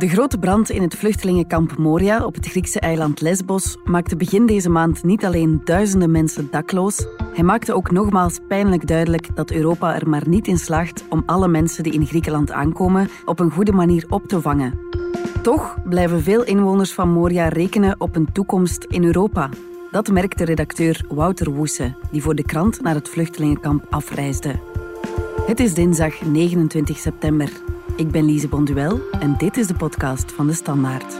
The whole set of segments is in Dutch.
De grote brand in het vluchtelingenkamp Moria op het Griekse eiland Lesbos maakte begin deze maand niet alleen duizenden mensen dakloos, hij maakte ook nogmaals pijnlijk duidelijk dat Europa er maar niet in slaagt om alle mensen die in Griekenland aankomen op een goede manier op te vangen. Toch blijven veel inwoners van Moria rekenen op een toekomst in Europa. Dat merkte redacteur Wouter Woese, die voor de krant naar het vluchtelingenkamp afreisde. Het is dinsdag 29 september. Ik ben Lise Bonduel en dit is de podcast van de Standaard.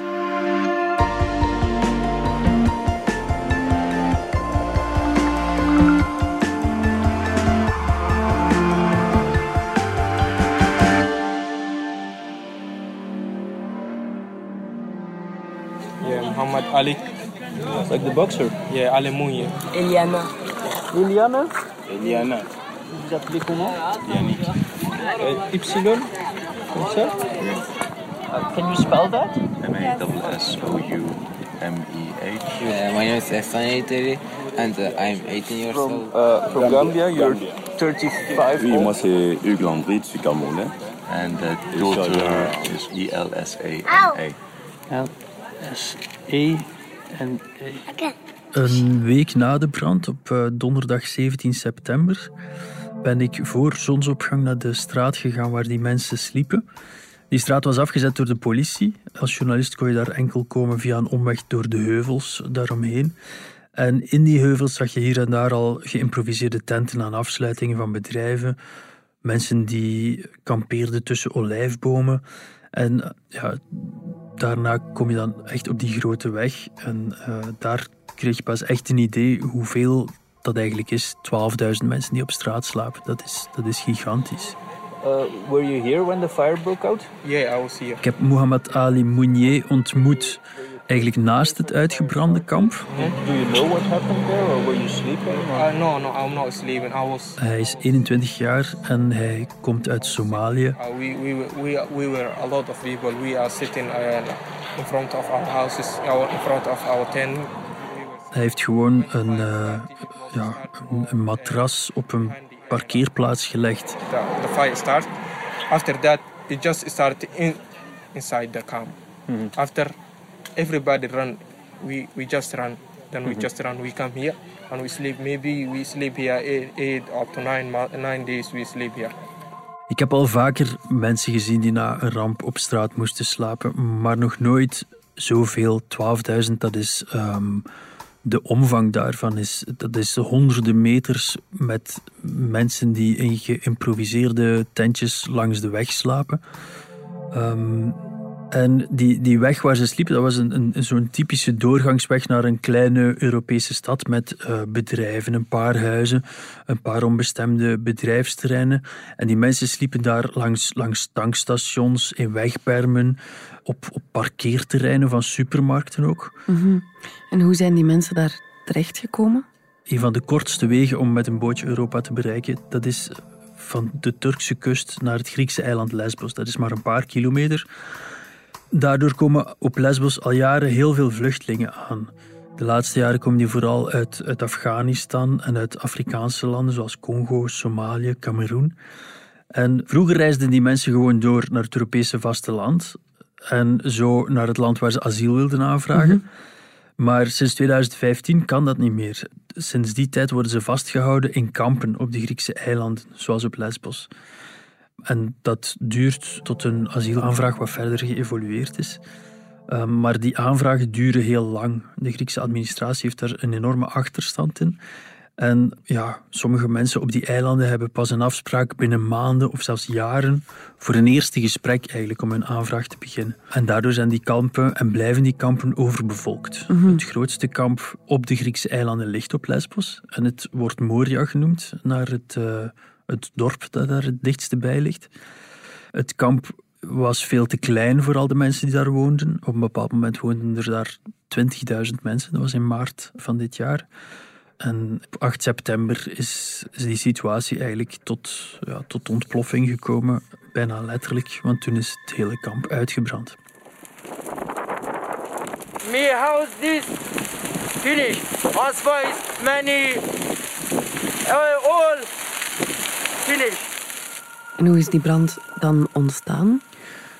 Yeah, Muhammad Ali. Like the boxer. Yeah, Ali Mounye. Eliana. Liliana Eliana. Vous vous appelez comment Yannick. Euh, Y Uh, Can you spell that M-A-S-S-O-U-M-E-H. Uh, my name is Ehsan and uh, I'm 18 years From, old. uh, from Gambia, you're Gambia. 35 Oui, old. moi c'est Hugues Landry, je suis Camerounais. And the daughter is E E-L-S-A-N-A. L-S-E en E. Een week na de brand, op eh, donderdag 17 september, ben ik voor zonsopgang naar de straat gegaan waar die mensen sliepen. Die straat was afgezet door de politie. Als journalist kon je daar enkel komen via een omweg door de heuvels daaromheen. En in die heuvels zag je hier en daar al geïmproviseerde tenten aan afsluitingen van bedrijven. Mensen die kampeerden tussen olijfbomen. En ja, daarna kom je dan echt op die grote weg. En eh, daar kreeg je pas echt een idee hoeveel dat eigenlijk is. 12.000 mensen die op straat slapen. Dat is, dat is gigantisch. were you here when the fire broke out? Yeah, I was here. Ik heb Muhammad Ali Mounier ontmoet eigenlijk naast het uitgebrande kamp. Do you know what happened there or were you sleeping? Uh, no, no, I'm not sleeping. I was. Hij is 21 jaar en hij komt uit Somalië. Uh, we, we, we, we were a lot of people. We are sitting uh, in front of our houses, our, in front of our tent. Hij heeft gewoon een, eh, ja, een, matras op een parkeerplaats gelegd. the, the fire start. After that, it just started in, inside the camp. After everybody run, we, we just run. Then we just run. We come here and we sleep. Maybe we sleep here eight, eight up to nine, nine days. We sleep here. Ik heb al vaker mensen gezien die na een ramp op straat moesten slapen, maar nog nooit zoveel. 12.000, dat is ehm, de omvang daarvan. Is, dat is honderden meters met mensen die in geïmproviseerde tentjes langs de weg slapen. Ehm, en die, die weg waar ze sliepen, dat was een, een, zo'n typische doorgangsweg naar een kleine Europese stad met eh, bedrijven, een paar huizen, een paar onbestemde bedrijfsterreinen. En die mensen sliepen daar langs, langs tankstations, in wegbermen, op, op parkeerterreinen van supermarkten ook. En hoe zijn die mensen daar terechtgekomen? Een van de kortste wegen om met een bootje Europa te bereiken, dat is van de Turkse kust naar het Griekse eiland Lesbos. Dat is maar een paar kilometer. Daardoor komen op Lesbos al jaren heel veel vluchtelingen aan. De laatste jaren komen die vooral uit, uit Afghanistan en uit Afrikaanse landen zoals Congo, Somalië, Cameroen. En vroeger reisden die mensen gewoon door naar het Europese vasteland en zo naar het land waar ze asiel wilden aanvragen. Maar sinds 2015 kan dat niet meer. Sinds die tijd worden ze vastgehouden in kampen op de Griekse eilanden, zoals op Lesbos. En dat duurt tot een asielaanvraag wat verder geëvolueerd is. Um, maar die aanvragen duren heel lang. De Griekse administratie heeft daar een enorme achterstand in. En ja, sommige mensen op die eilanden hebben pas een afspraak binnen maanden of zelfs jaren voor een eerste gesprek eigenlijk om hun aanvraag te beginnen. En daardoor zijn die kampen en blijven die kampen overbevolkt. Het grootste kamp op de Griekse eilanden ligt op Lesbos en het wordt Moria genoemd naar het, uh, het dorp dat daar het dichtste bij ligt. Het kamp was veel te klein voor al de mensen die daar woonden. Op een bepaald moment woonden er daar 20.000 mensen. Dat was in maart van dit jaar. En op 8 september is, is die situatie eigenlijk tot, ja, tot ontploffing gekomen. Bijna letterlijk, want toen is het hele kamp uitgebrand. Me house this finish. As far as many uh, all. En hoe is die brand dan ontstaan?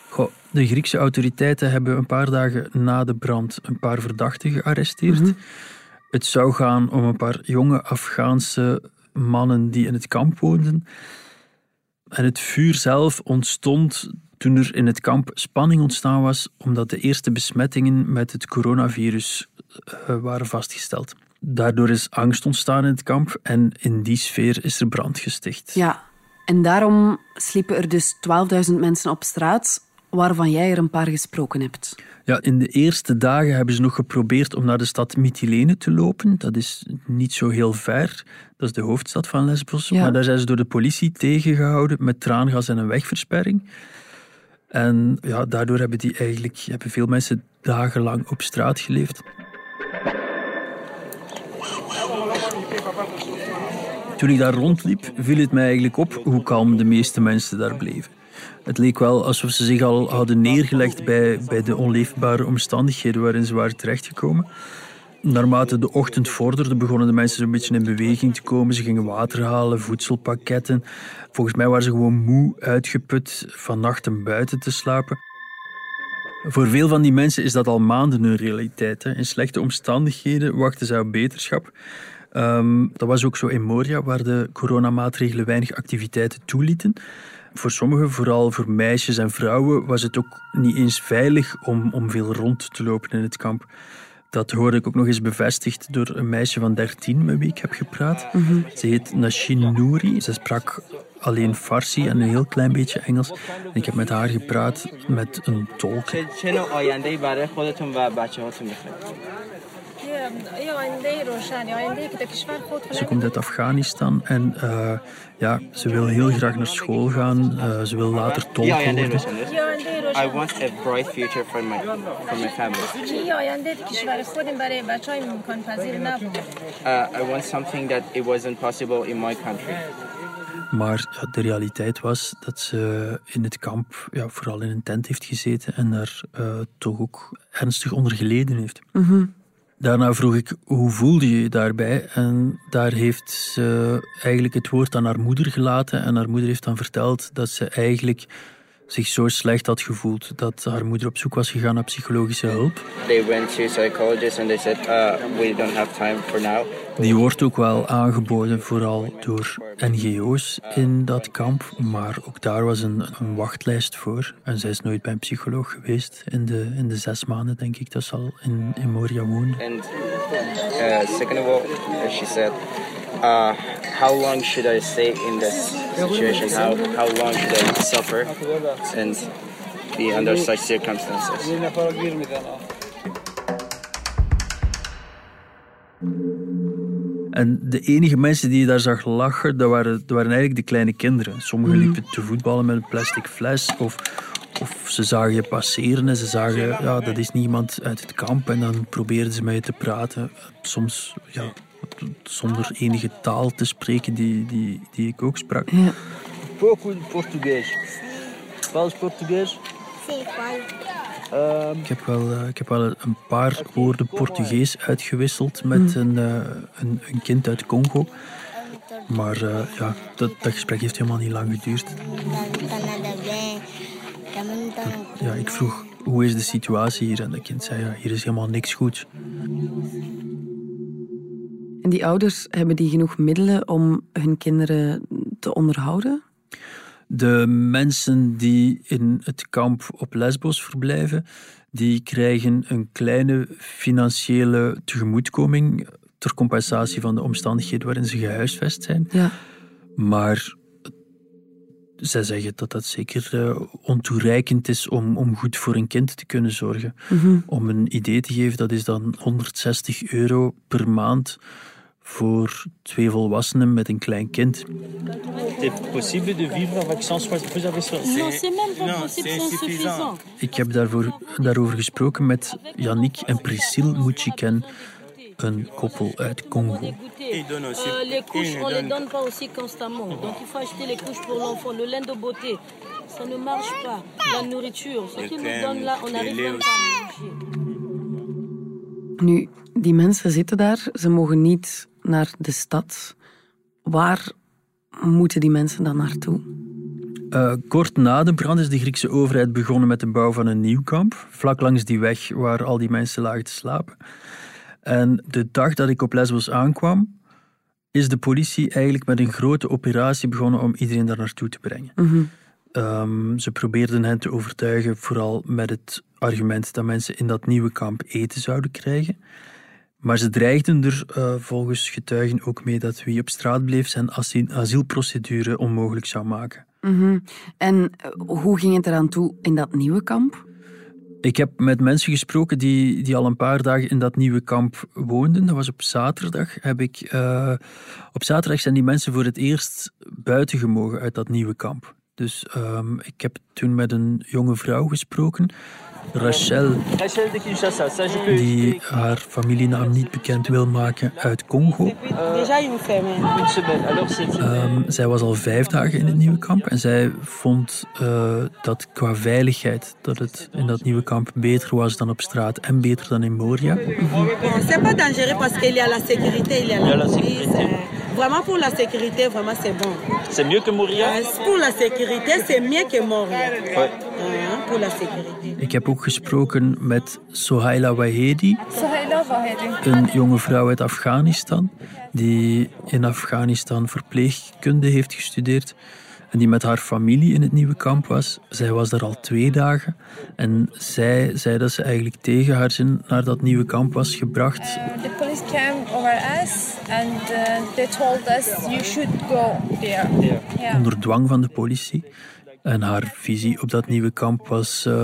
Goh, de Griekse autoriteiten hebben een paar dagen na de brand een paar verdachten gearresteerd. Het zou gaan om een paar jonge Afghaanse mannen die in het kamp woonden. En het vuur zelf ontstond toen er in het kamp spanning ontstaan was, omdat de eerste besmettingen met het coronavirus uh, waren vastgesteld. Daardoor is angst ontstaan in het kamp en in die sfeer is er brand gesticht. Ja, en daarom sliepen er dus 12.000 mensen op straat, waarvan jij er een paar gesproken hebt. Ja, in de eerste dagen hebben ze nog geprobeerd om naar de stad Mytilene te lopen. Dat is niet zo heel ver. Dat is de hoofdstad van Lesbos. Ja. Maar daar zijn ze door de politie tegengehouden met traangas en een wegversperring. En ja, daardoor hebben, die eigenlijk, hebben veel mensen dagenlang op straat geleefd. Toen ik daar rondliep, viel het mij eigenlijk op hoe kalm de meeste mensen daar bleven. Het leek wel alsof ze zich al hadden neergelegd bij, bij de onleefbare omstandigheden waarin ze waren terechtgekomen. Naarmate de ochtend vorderde, begonnen de mensen een beetje in beweging te komen. Ze gingen water halen, voedselpakketten. Volgens mij waren ze gewoon moe, uitgeput van nachten buiten te slapen. Voor veel van die mensen is dat al maanden een realiteit. Hè. In slechte omstandigheden wachten ze op beterschap. Ehm, dat was ook zo in Moria, waar de coronamaatregelen weinig activiteiten toelieten. Voor sommigen, vooral voor meisjes en vrouwen, was het ook niet eens veilig om, om veel rond te lopen in het kamp. Dat hoorde ik ook nog eens bevestigd door een meisje van 13 met wie ik heb gepraat. Ze heet Nashin Nouri. Ze sprak alleen Farsi en een heel klein beetje Engels. En ik heb met haar gepraat met een tolk. Ze komt uit Afghanistan en eh, ja, ze wil heel graag naar school gaan. Eh, ze wil later tolk worden. I want a bright future for my, for my family. Uh, I want something that it wasn't possible in my country. Maar de realiteit was dat ze in het kamp ja, vooral in een tent heeft gezeten en daar toch ook ernstig onder geleden heeft. Mm. Daarna vroeg ik, hoe voelde je je daarbij? En daar heeft ze eigenlijk het woord aan haar moeder gelaten. En haar moeder heeft dan verteld dat ze eigenlijk zich zo slecht had gevoeld dat haar moeder op zoek was gegaan naar psychologische hulp. They went to psychologists and they said, uh, we don't have time for now. Die wordt ook wel aangeboden, vooral door NGO's in dat kamp. Maar ook daar was een, een wachtlijst voor. En zij is nooit bij een psycholoog geweest in de, in de zes maanden, denk ik, dat ze al in, in Moria woonde. And uh, second of all, she said, uh, how long should I stay in this situation? How, how long should I suffer and be under such circumstances? En de enige mensen die je daar zag lachen, dat waren, dat waren eigenlijk de kleine kinderen. Sommigen liepen te voetballen met een plastic fles of, of ze zagen je passeren en ze zagen, ja, dat is niemand uit het kamp. En dan probeerden ze met je te praten. Soms, ja, zonder enige taal te spreken die, die, die ik ook sprak. Ja. Pouco de português. Falas português? Ik heb wel, eh, ik heb wel een paar woorden Portugees uitgewisseld met een, eh, een, een kind uit Congo. Maar eh, ja, dat, dat gesprek heeft helemaal niet lang geduurd. Ja, ik vroeg, hoe is de situatie hier? En dat kind zei, ja, hier is helemaal niks goed. En die ouders, hebben die genoeg middelen om hun kinderen te onderhouden? De mensen die in het kamp op Lesbos verblijven, die krijgen een kleine financiële tegemoetkoming ter compensatie van de omstandigheden waarin ze gehuisvest zijn. Ja. Maar zij zeggen dat dat zeker eh, ontoereikend is om, om goed voor een kind te kunnen zorgen. Om een idee te geven, dat is dan 160 euro per maand voor twee volwassenen met een klein kind. C'est possible de vivre avec 160 Vous avez ça Non, c'est même pas possible, c'est insuffisant. Ik heb daarvoor, daarover gesproken met Yannick en Priscille Mouchiken, een koppel uit Congo. Euh, les couches, on les donne pas aussi constamment. Donc il faut acheter les couches pour l'enfant, le lait de beauté. Ça ne marche pas. La nourriture, ce qu'ils nous donnent là, on n'arrive même pas à manger. Nu, die mensen zitten daar, ze mogen niet naar de stad. Waar moeten die mensen dan naartoe? Uh, kort na de brand is de Griekse overheid begonnen met de bouw van een nieuw kamp, vlak langs die weg waar al die mensen lagen te slapen. En de dag dat ik op Lesbos aankwam, is de politie eigenlijk met een grote operatie begonnen om iedereen daar naartoe te brengen. Mhm. Um, ze probeerden hen te overtuigen, vooral met het argument dat mensen in dat nieuwe kamp eten zouden krijgen. Maar ze dreigden er uh, volgens getuigen ook mee dat wie op straat bleef zijn asielprocedure onmogelijk zou maken. Mhm. En uh, hoe ging het eraan toe in dat nieuwe kamp? Ik heb met mensen gesproken die, die al een paar dagen in dat nieuwe kamp woonden. Dat was op zaterdag. Heb ik, uh, op zaterdag zijn die mensen voor het eerst buiten gemogen uit dat nieuwe kamp. Dus um, ik heb toen met een jonge vrouw gesproken, Rachel, die haar familienaam niet bekend wil maken uit Congo. Um, zij was al vijf dagen in het nieuwe kamp en zij vond uh, dat qua veiligheid dat het in dat nieuwe kamp beter was dan op straat en beter dan in Moria. Vraiment pour la sécurité, vraiment c'est bon. C'est mieux que Moria? Pour la sécurité, c'est mieux que Moria. Ouais. Uh, pour la sécurité. Ik heb ook gesproken met Sohaila Wahedi, Sohaila Wahedi. een jonge vrouw uit Afghanistan, die in Afghanistan verpleegkunde heeft gestudeerd en die met haar familie in het nieuwe kamp was. Zij was daar al twee dagen en zij zei dat ze eigenlijk tegen haar zin naar dat nieuwe kamp was gebracht. Uh, the police came over us and uh, they told us you should go there. Yeah. Yeah. Onder dwang van de politie. En haar visie op dat nieuwe kamp was uh,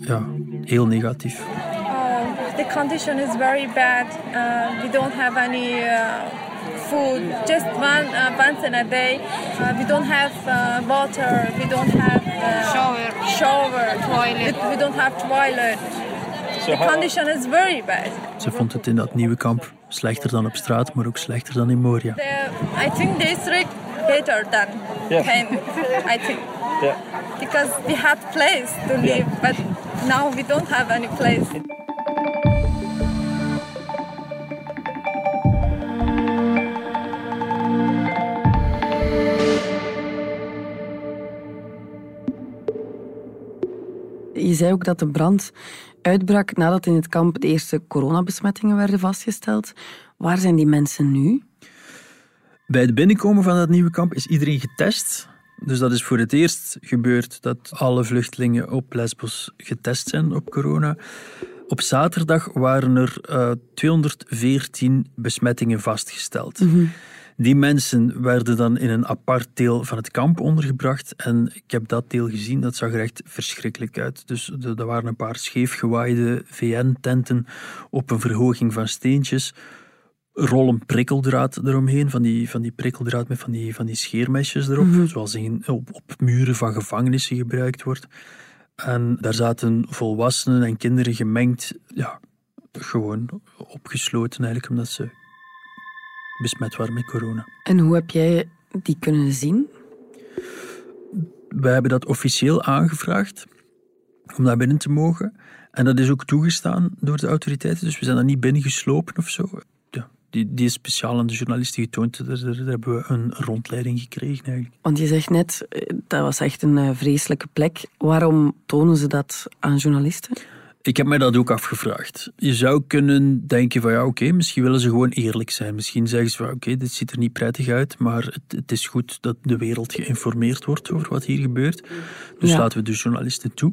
ja, heel negatief. Uh, the condition is very bad. Uh, we don't have any food, just one uh, once in a day. Uh, we don't have uh, water, we don't have shower, shower, toilet. We, we don't have toilet. The condition is very bad. Ze vond het in dat nieuwe kamp slechter dan op straat, maar ook slechter dan in Moria. The, I think district better than yeah. I think. Yeah. Because we had place to live, yeah. but now we don't have any place. Je zei ook dat de brand uitbrak nadat in het kamp de eerste coronabesmettingen werden vastgesteld. Waar zijn die mensen nu? Bij het binnenkomen van dat nieuwe kamp is iedereen getest. Dus dat is voor het eerst gebeurd dat alle vluchtelingen op Lesbos getest zijn op corona. Op zaterdag waren er uh, 214 besmettingen vastgesteld. Mm -hmm. Die mensen werden dan in een apart deel van het kamp ondergebracht. En ik heb dat deel gezien, dat zag er echt verschrikkelijk uit. Dus er waren een paar scheefgewaaide VN-tenten op een verhoging van steentjes. Rollen prikkeldraad eromheen, van die, van die prikkeldraad met van die, van die scheermesjes erop, Mhm. zoals in, op, op muren van gevangenissen gebruikt wordt. En daar zaten volwassenen en kinderen gemengd, ja, gewoon opgesloten eigenlijk, omdat ze besmet waren met corona. En hoe heb jij die kunnen zien? Wij hebben dat officieel aangevraagd om daar binnen te mogen. En dat is ook toegestaan door de autoriteiten, dus we zijn daar niet binnengeslopen of zo. Ja, die, die is speciaal aan de journalisten getoond. Daar, daar, daar hebben we een rondleiding gekregen eigenlijk. Want je zegt net, eh, dat was echt een eh, vreselijke plek. Waarom tonen ze dat aan journalisten? Ik heb mij dat ook afgevraagd. Je zou kunnen denken van ja, oké, misschien willen ze gewoon eerlijk zijn. Misschien zeggen ze van oké, dit ziet er niet prettig uit, maar het, het, is goed dat de wereld geïnformeerd wordt over wat hier gebeurt. Dus Ja. laten we de journalisten toe.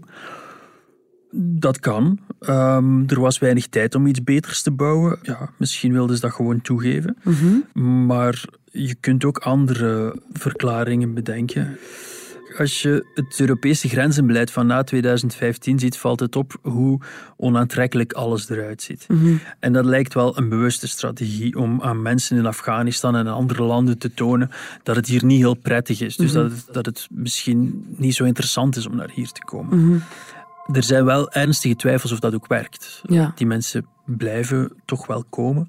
Dat kan. Ehm, er was weinig tijd om iets beters te bouwen. Ja, misschien wilden ze dat gewoon toegeven. Mhm. Maar je kunt ook andere verklaringen bedenken. Als je het Europese grenzenbeleid van na 2015 ziet, valt het op hoe onaantrekkelijk alles eruit ziet. Mhm. En dat lijkt wel een bewuste strategie om aan mensen in Afghanistan en andere landen te tonen dat het hier niet heel prettig is. Dus Mhm. dat, het, dat het misschien niet zo interessant is om naar hier te komen. Mhm. Er zijn wel ernstige twijfels of dat ook werkt. Ja. Die mensen blijven toch wel komen.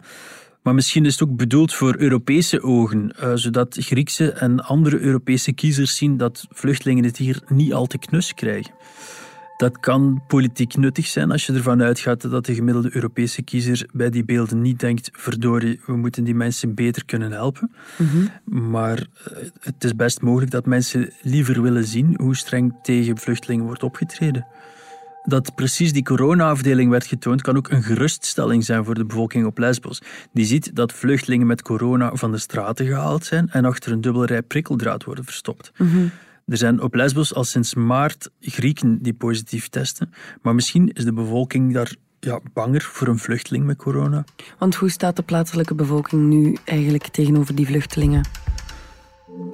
Maar misschien is het ook bedoeld voor Europese ogen, eh, zodat Griekse en andere Europese kiezers zien dat vluchtelingen het hier niet al te knus krijgen. Dat kan politiek nuttig zijn als je ervan uitgaat dat de gemiddelde Europese kiezer bij die beelden niet denkt: verdorie, we moeten die mensen beter kunnen helpen. Maar eh, het is best mogelijk dat mensen liever willen zien hoe streng tegen vluchtelingen wordt opgetreden. Dat precies die corona-afdeling werd getoond, kan ook een geruststelling zijn voor de bevolking op Lesbos. Die ziet dat vluchtelingen met corona van de straten gehaald zijn en achter een dubbele rij prikkeldraad worden verstopt. Er zijn op Lesbos al sinds maart Grieken die positief testen. Maar misschien is de bevolking daar ja, banger voor een vluchteling met corona. Want hoe staat de plaatselijke bevolking nu eigenlijk tegenover die vluchtelingen?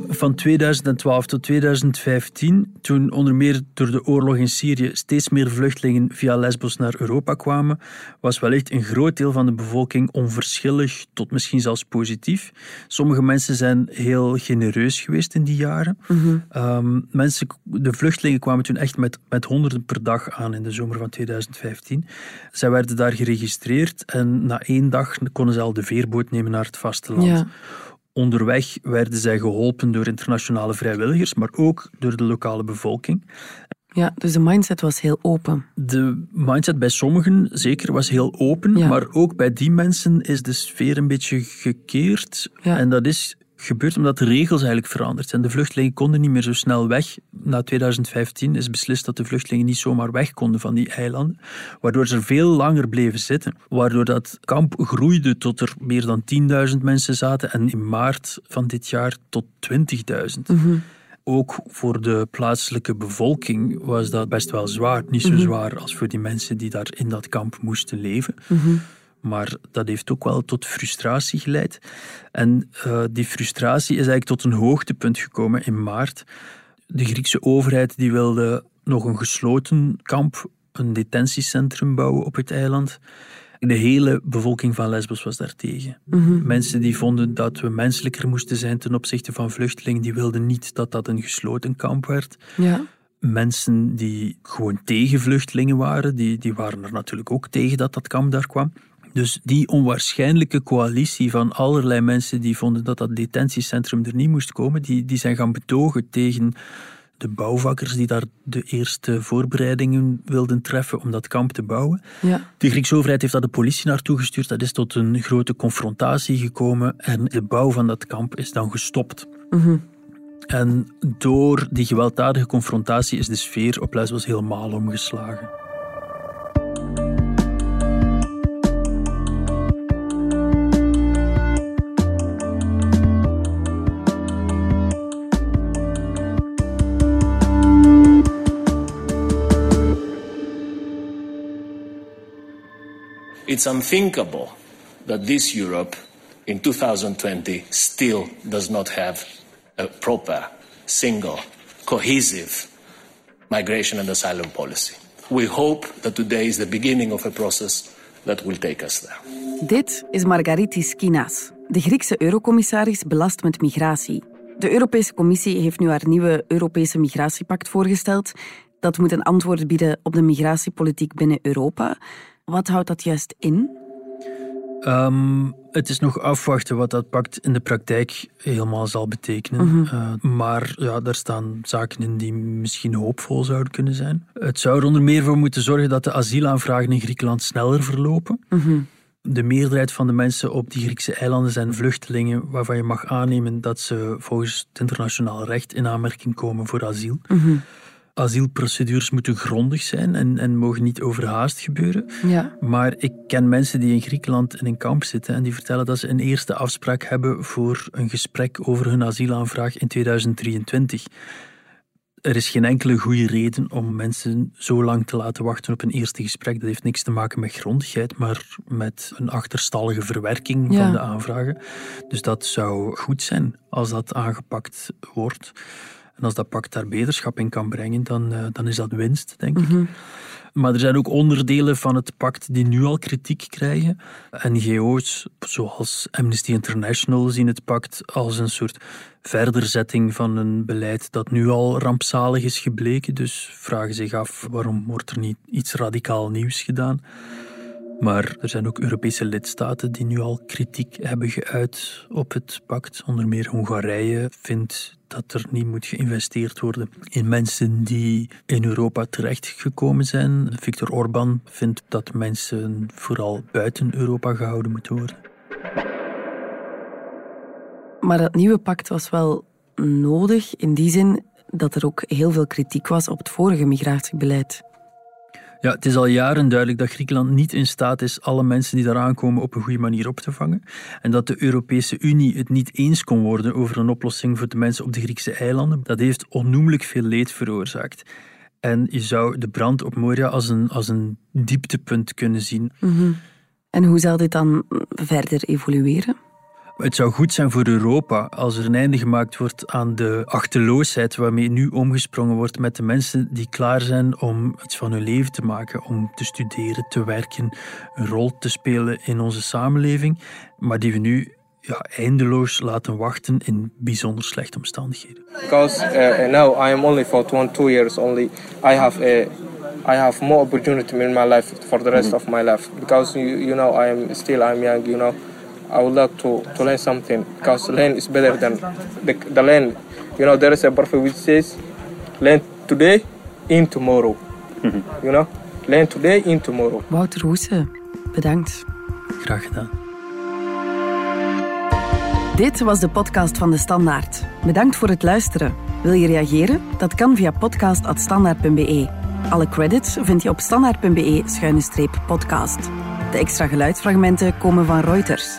Van 2012 tot 2015, toen onder meer door de oorlog in Syrië steeds meer vluchtelingen via Lesbos naar Europa kwamen, was wellicht een groot deel van de bevolking onverschillig tot misschien zelfs positief. Sommige mensen zijn heel genereus geweest in die jaren. Um, mensen, de vluchtelingen kwamen toen echt met, met honderden per dag aan in de zomer van 2015. Zij werden daar geregistreerd en na één dag konden ze al de veerboot nemen naar het vasteland. Ja. Onderweg werden zij geholpen door internationale vrijwilligers, maar ook door de lokale bevolking. Ja, dus de mindset was heel open. De mindset bij sommigen zeker was heel open, Ja. maar ook bij die mensen is de sfeer een beetje gekeerd. Ja. En dat is gebeurd omdat de regels eigenlijk veranderd zijn. De vluchtelingen konden niet meer zo snel weg. Na 2015 is beslist dat de vluchtelingen niet zomaar weg konden van die eilanden, waardoor ze er veel langer bleven zitten. Waardoor dat kamp groeide tot er meer dan 10.000 mensen zaten en in maart van dit jaar tot 20.000. Ook voor de plaatselijke bevolking was dat best wel zwaar. Niet zo Mhm. zwaar als voor die mensen die daar in dat kamp moesten leven. Maar dat heeft ook wel tot frustratie geleid. En eh, die frustratie is eigenlijk tot een hoogtepunt gekomen in maart. De Griekse overheid die wilde nog een gesloten kamp, een detentiecentrum bouwen op het eiland. De hele bevolking van Lesbos was daartegen. Mensen die vonden dat we menselijker moesten zijn ten opzichte van vluchtelingen, die wilden niet dat dat een gesloten kamp werd Ja. mensen die gewoon tegen vluchtelingen waren, die, die waren er natuurlijk ook tegen dat dat kamp daar kwam. Dus die onwaarschijnlijke coalitie van allerlei mensen die vonden dat dat detentiecentrum er niet moest komen, die, die zijn gaan betogen tegen de bouwvakkers die daar de eerste voorbereidingen wilden treffen om dat kamp te bouwen. Ja. De Griekse overheid heeft daar de politie naartoe gestuurd. Dat is tot een grote confrontatie gekomen en de bouw van dat kamp is dan gestopt. En door die gewelddadige confrontatie is de sfeer op Lesbos helemaal omgeslagen. It's unthinkable that this Europe in 2020 still does not have a proper, single, cohesive migration and asylum policy. We hope that today is the beginning of a process that will take us there. Dit is Margaritis Skinas, de Griekse eurocommissaris belast met migratie. De Europese Commissie heeft nu haar nieuwe Europese migratiepact voorgesteld. Dat moet een antwoord bieden op de migratiepolitiek binnen Europa. Wat houdt dat juist in? Ehm, het is nog afwachten wat dat pact in de praktijk helemaal zal betekenen. Mhm. Eh, maar ja, daar staan zaken in die misschien hoopvol zouden kunnen zijn. Het zou er onder meer voor moeten zorgen dat de asielaanvragen in Griekenland sneller verlopen. De meerderheid van de mensen op die Griekse eilanden zijn vluchtelingen waarvan je mag aannemen dat ze volgens het internationaal recht in aanmerking komen voor asiel. Asielprocedures moeten grondig zijn en, en mogen niet overhaast gebeuren. Ja. Maar ik ken mensen die in Griekenland in een kamp zitten en die vertellen dat ze een eerste afspraak hebben voor een gesprek over hun asielaanvraag in 2023. Er is geen enkele goede reden om mensen zo lang te laten wachten op een eerste gesprek. Dat heeft niks te maken met grondigheid, maar met een achterstallige verwerking Ja. van de aanvragen. Dus dat zou goed zijn als dat aangepakt wordt. En als dat pact daar beterschap in kan brengen, dan, eh, dan is dat winst, denk ik. Maar er zijn ook onderdelen van het pact die nu al kritiek krijgen. NGO's, zoals Amnesty International, zien het pact als een soort verderzetting van een beleid dat nu al rampzalig is gebleken. Dus vragen zich af waarom wordt er niet iets radicaal nieuws gedaan. Maar er zijn ook Europese lidstaten die nu al kritiek hebben geuit op het pact. Onder meer Hongarije vindt dat er niet moet geïnvesteerd worden in mensen die in Europa terechtgekomen zijn. Viktor Orban vindt dat mensen vooral buiten Europa gehouden moeten worden. Maar dat nieuwe pact was wel nodig in die zin dat er ook heel veel kritiek was op het vorige migratiebeleid. Ja, het is al jaren duidelijk dat Griekenland niet in staat is alle mensen die daar aankomen op een goede manier op te vangen. En dat de Europese Unie het niet eens kon worden over een oplossing voor de mensen op de Griekse eilanden. Dat heeft onnoemelijk veel leed veroorzaakt. En je zou de brand op Moria als een, als een dieptepunt kunnen zien. Mhm. En hoe zal dit dan verder evolueren? Het zou goed zijn voor Europa als er een einde gemaakt wordt aan de achteloosheid waarmee nu omgesprongen wordt met de mensen die klaar zijn om iets van hun leven te maken, om te studeren, te werken, een rol te spelen in onze samenleving, maar die we nu ja, eindeloos laten wachten in bijzonder slechte omstandigheden. Because uh, now I am only for 22 years only, I have a I have more opportunity in my life for the rest of my life because you, you know I am still I'm young, you know. I would like to, to learn something because learn is better than the, the learn. You know, there is a prophet which says, learn today in tomorrow. You know, learn today in tomorrow. Wouter Hoese, bedankt. Graag gedaan. Dit was de podcast van De Standaard. Bedankt voor het luisteren. Wil je reageren? Dat kan via podcast.standaard.be. Alle credits vind je op standaard.be-podcast. De extra geluidsfragmenten komen van Reuters.